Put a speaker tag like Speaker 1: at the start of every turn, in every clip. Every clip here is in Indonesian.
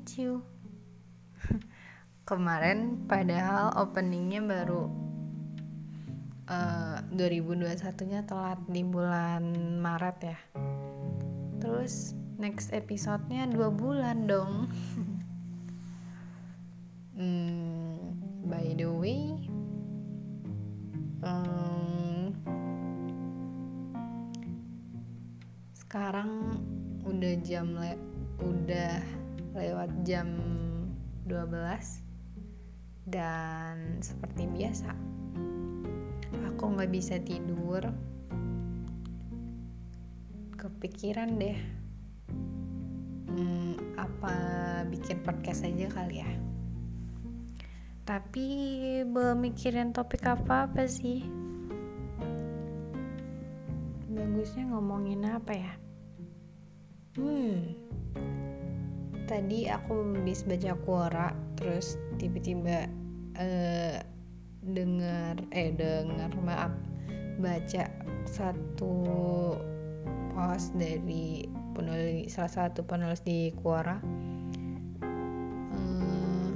Speaker 1: meet you. Kemarin padahal openingnya baru uh, 2021-nya telat di bulan Maret ya. Terus next episode-nya dua bulan dong. hmm, by the way, sekarang udah jam le udah lewat jam 12 dan seperti biasa aku nggak bisa tidur. Kepikiran deh. Hmm, apa bikin podcast aja kali ya? Tapi belum mikirin topik apa apa sih. Bagusnya ngomongin apa ya? Hmm tadi aku habis baca Quora terus tiba-tiba uh, dengar eh dengar maaf baca satu post dari penulis salah satu penulis di Quora. Uh,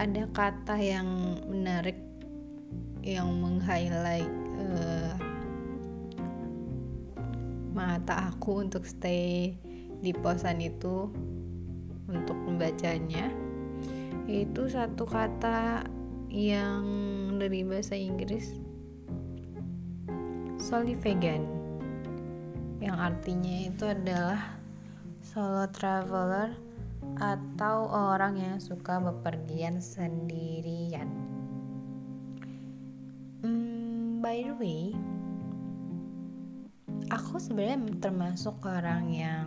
Speaker 1: ada kata yang menarik yang meng-highlight uh, mata aku untuk stay di posan itu untuk membacanya itu satu kata yang dari bahasa Inggris solely vegan yang artinya itu adalah solo traveler atau orang yang suka bepergian sendirian. Hmm, by the way, aku sebenarnya termasuk orang yang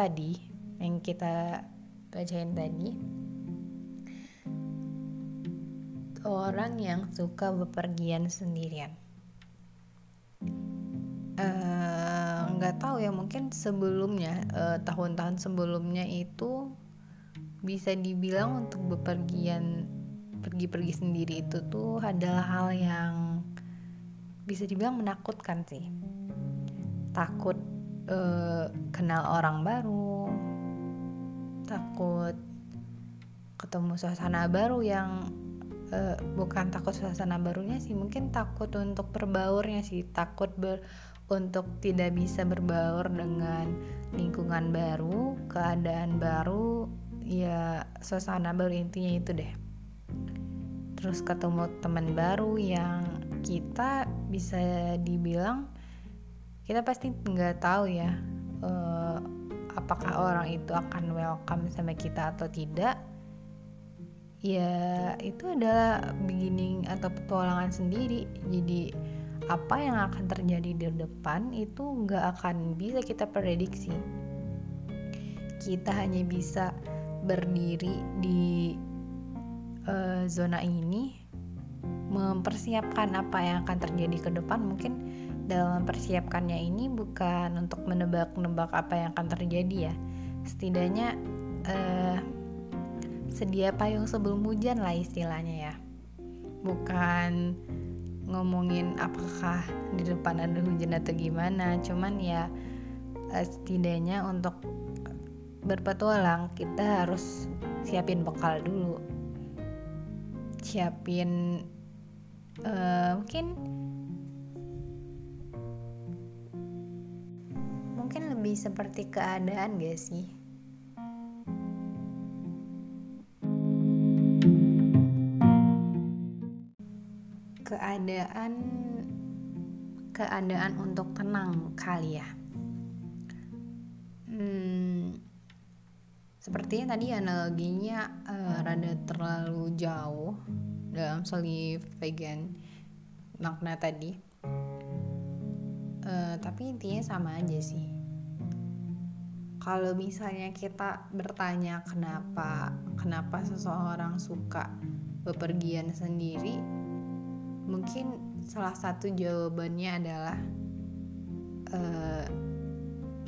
Speaker 1: tadi yang kita bacain tadi orang yang suka bepergian sendirian. Eh, nggak uh, tahu ya mungkin sebelumnya uh, tahun-tahun sebelumnya itu bisa dibilang untuk bepergian pergi-pergi sendiri itu tuh adalah hal yang bisa dibilang menakutkan sih. Takut uh, kenal orang baru takut ketemu suasana baru yang uh, bukan takut suasana barunya sih mungkin takut untuk berbaurnya sih takut ber untuk tidak bisa berbaur dengan lingkungan baru keadaan baru ya suasana baru intinya itu deh. Terus ketemu teman baru yang kita bisa dibilang kita pasti nggak tahu ya uh, apakah orang itu akan welcome sama kita atau tidak. Ya itu adalah beginning atau petualangan sendiri. Jadi apa yang akan terjadi di depan itu nggak akan bisa kita prediksi. Kita hanya bisa berdiri di uh, zona ini mempersiapkan apa yang akan terjadi ke depan. Mungkin dalam mempersiapkannya ini bukan untuk menebak-nebak apa yang akan terjadi ya. Setidaknya uh, sedia payung sebelum hujan lah istilahnya ya. Bukan ngomongin apakah di depan ada hujan atau gimana cuman ya uh, setidaknya untuk berpetualang kita harus siapin bekal dulu. Siapin uh, mungkin lebih seperti keadaan gak sih? Keadaan keadaan untuk tenang kali ya. Hmm, sepertinya tadi analoginya uh, rada terlalu jauh dalam soli vegan makna tadi. Uh, tapi intinya sama aja sih kalau misalnya kita bertanya kenapa? Kenapa seseorang suka bepergian sendiri? Mungkin salah satu jawabannya adalah uh,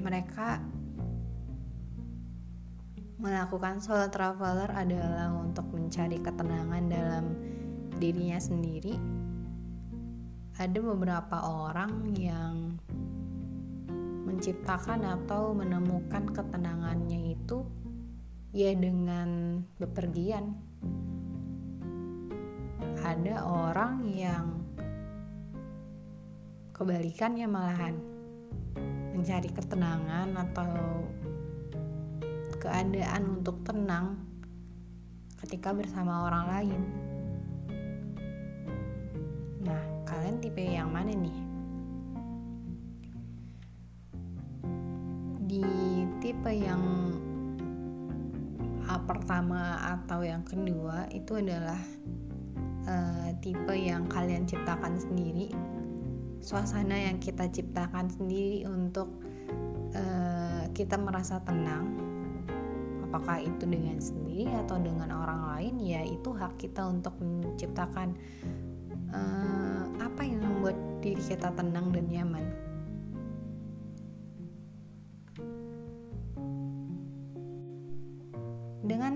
Speaker 1: mereka melakukan solo traveler adalah untuk mencari ketenangan dalam dirinya sendiri. Ada beberapa orang yang menciptakan atau menemukan ketenangannya itu ya dengan bepergian ada orang yang kebalikannya malahan mencari ketenangan atau keadaan untuk tenang ketika bersama orang lain. Nah, kalian tipe yang mana nih? Di tipe yang A pertama atau yang kedua itu adalah uh, tipe yang kalian ciptakan sendiri. Suasana yang kita ciptakan sendiri untuk uh, kita merasa tenang. Apakah itu dengan sendiri atau dengan orang lain? Ya itu hak kita untuk menciptakan uh, apa yang membuat diri kita tenang dan nyaman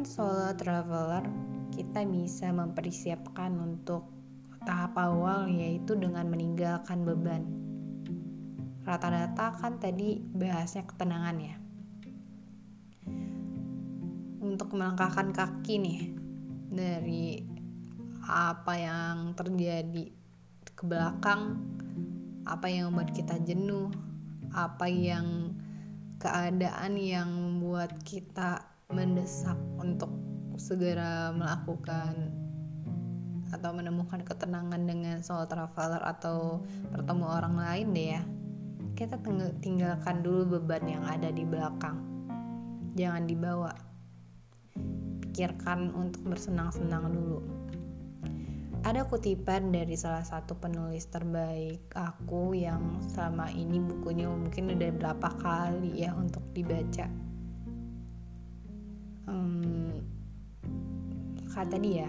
Speaker 1: solo traveler, kita bisa mempersiapkan untuk tahap awal yaitu dengan meninggalkan beban. Rata-rata kan tadi bahasnya ketenangan ya. Untuk melangkahkan kaki nih dari apa yang terjadi ke belakang, apa yang membuat kita jenuh, apa yang keadaan yang membuat kita mendesak untuk segera melakukan atau menemukan ketenangan dengan soul traveler atau bertemu orang lain deh ya. Kita tinggalkan dulu beban yang ada di belakang. Jangan dibawa. Pikirkan untuk bersenang-senang dulu. Ada kutipan dari salah satu penulis terbaik aku yang selama ini bukunya mungkin udah berapa kali ya untuk dibaca hmm, kata dia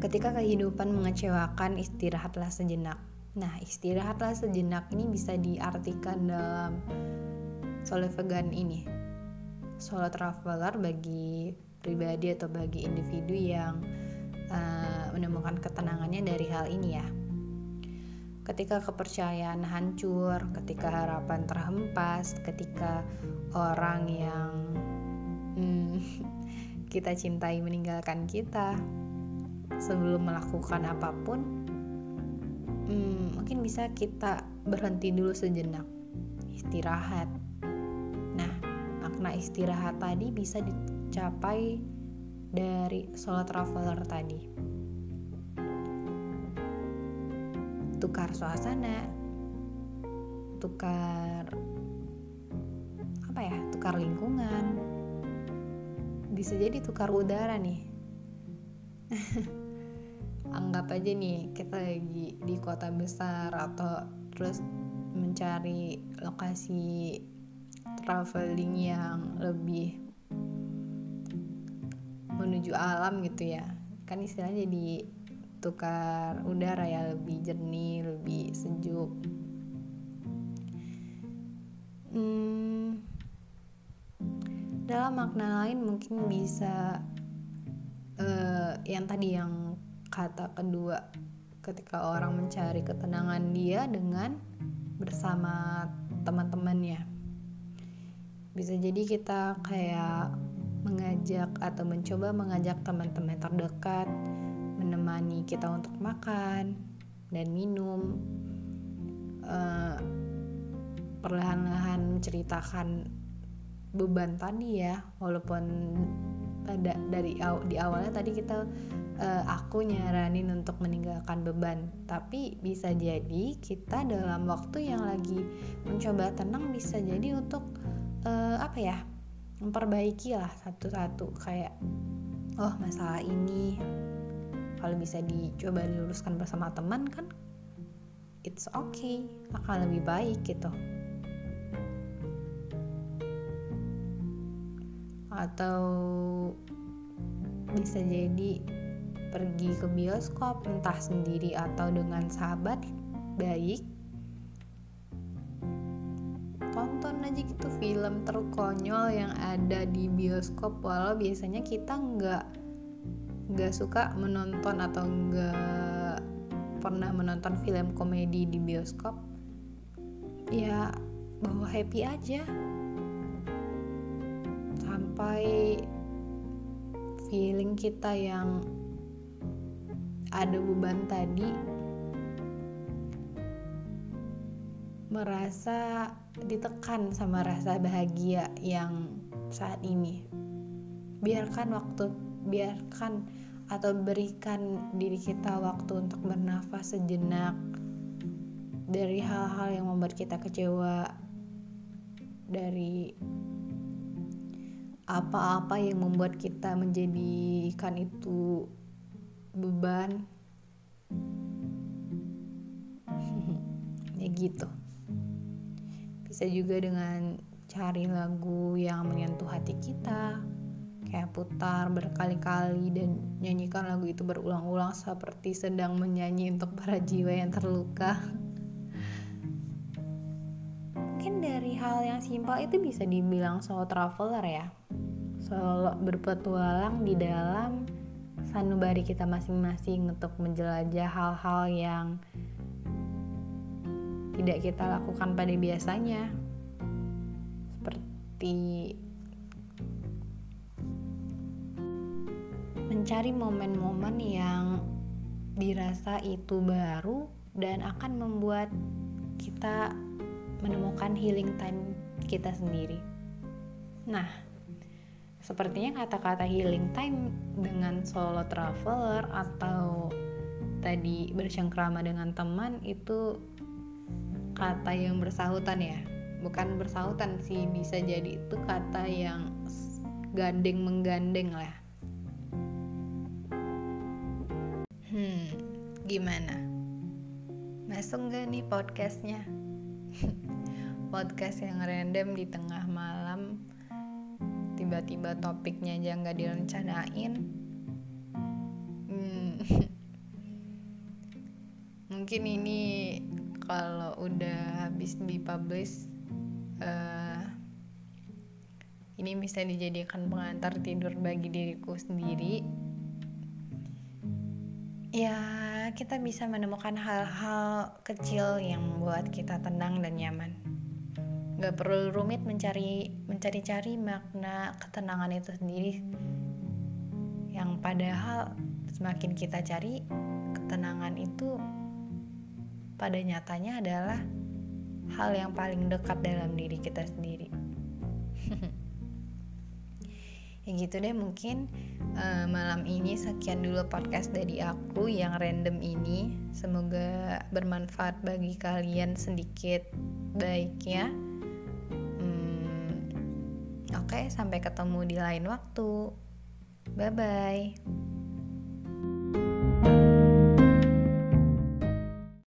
Speaker 1: ketika kehidupan mengecewakan istirahatlah sejenak. Nah istirahatlah sejenak ini bisa diartikan dalam solo vegan ini. Solo traveler bagi pribadi atau bagi individu yang uh, menemukan ketenangannya dari hal ini ya. Ketika kepercayaan hancur, ketika harapan terhempas, ketika orang yang hmm, kita cintai meninggalkan kita. Sebelum melakukan apa pun hmm, mungkin bisa kita berhenti dulu sejenak istirahat. Nah makna istirahat tadi bisa dicapai dari solo traveler tadi. Tukar suasana tukar apa ya tukar lingkungan bisa jadi tukar udara nih. Anggap aja nih kita lagi di kota besar atau terus mencari lokasi traveling yang lebih menuju alam gitu ya. Kan istilahnya jadi tukar udara ya lebih jernih lebih sejuk. Hmm, dalam makna lain mungkin bisa uh, yang tadi yang kata kedua ketika orang mencari ketenangan dia dengan bersama teman-temannya. Bisa jadi kita kayak mengajak atau mencoba mengajak teman-teman terdekat menemani kita untuk makan dan minum uh, perlahan-lahan menceritakan beban tadi ya walaupun pada dari aw, di awalnya tadi kita uh, aku nyaranin untuk meninggalkan beban. Tapi bisa jadi kita dalam waktu yang lagi mencoba tenang bisa jadi untuk uh, apa ya memperbaiki lah satu-satu. Kayak oh masalah ini kalau bisa dicoba diluruskan bersama teman kan it's okay akan lebih baik gitu atau bisa jadi pergi ke bioskop entah sendiri atau dengan sahabat baik. Tonton aja gitu film terkonyol yang ada di bioskop walau biasanya kita nggak nggak suka menonton atau nggak pernah menonton film komedi di bioskop. Ya bawa happy aja sampai feeling kita yang ada beban tadi merasa ditekan sama rasa bahagia yang saat ini. Biarkan waktu biarkan atau berikan diri kita waktu untuk bernafas sejenak dari hal-hal yang membuat kita kecewa dari apa-apa yang membuat kita menjadikan itu beban. Ya gitu. Bisa juga dengan cari lagu yang menyentuh hati kita kayak putar berkali-kali dan nyanyikan lagu itu berulang-ulang seperti sedang menyanyi untuk para jiwa yang terluka. Mungkin dari hal yang simpel itu bisa dibilang solo traveler ya solo berpetualang di dalam sanubari kita masing-masing untuk menjelajah hal-hal yang tidak kita lakukan pada biasanya seperti mencari momen-momen yang dirasa itu baru dan akan membuat kita menemukan healing time kita sendiri. Nah, sepertinya kata-kata healing time dengan solo traveler atau tadi bersengkrama dengan teman itu kata yang bersahutan ya? Bukan bersahutan sih bisa jadi itu kata yang gandeng menggandeng lah. Hmm gimana? Masuk gak nih podcastnya? Podcast yang random di tengah malam tiba-tiba topiknya aja nggak direncanain. Hmm. mungkin ini kalau udah habis dipublish uh, ini bisa dijadikan pengantar tidur bagi diriku sendiri. Ya kita bisa menemukan hal-hal kecil yang membuat kita tenang dan nyaman Gak perlu rumit mencari mencari-cari makna ketenangan itu sendiri yang padahal semakin kita cari ketenangan itu pada nyatanya adalah hal yang paling dekat dalam diri kita sendiri. ya gitu deh mungkin uh, malam ini sekian dulu podcast dari aku yang random ini. Semoga bermanfaat bagi kalian sedikit baik sampai ketemu di lain waktu. Bye bye.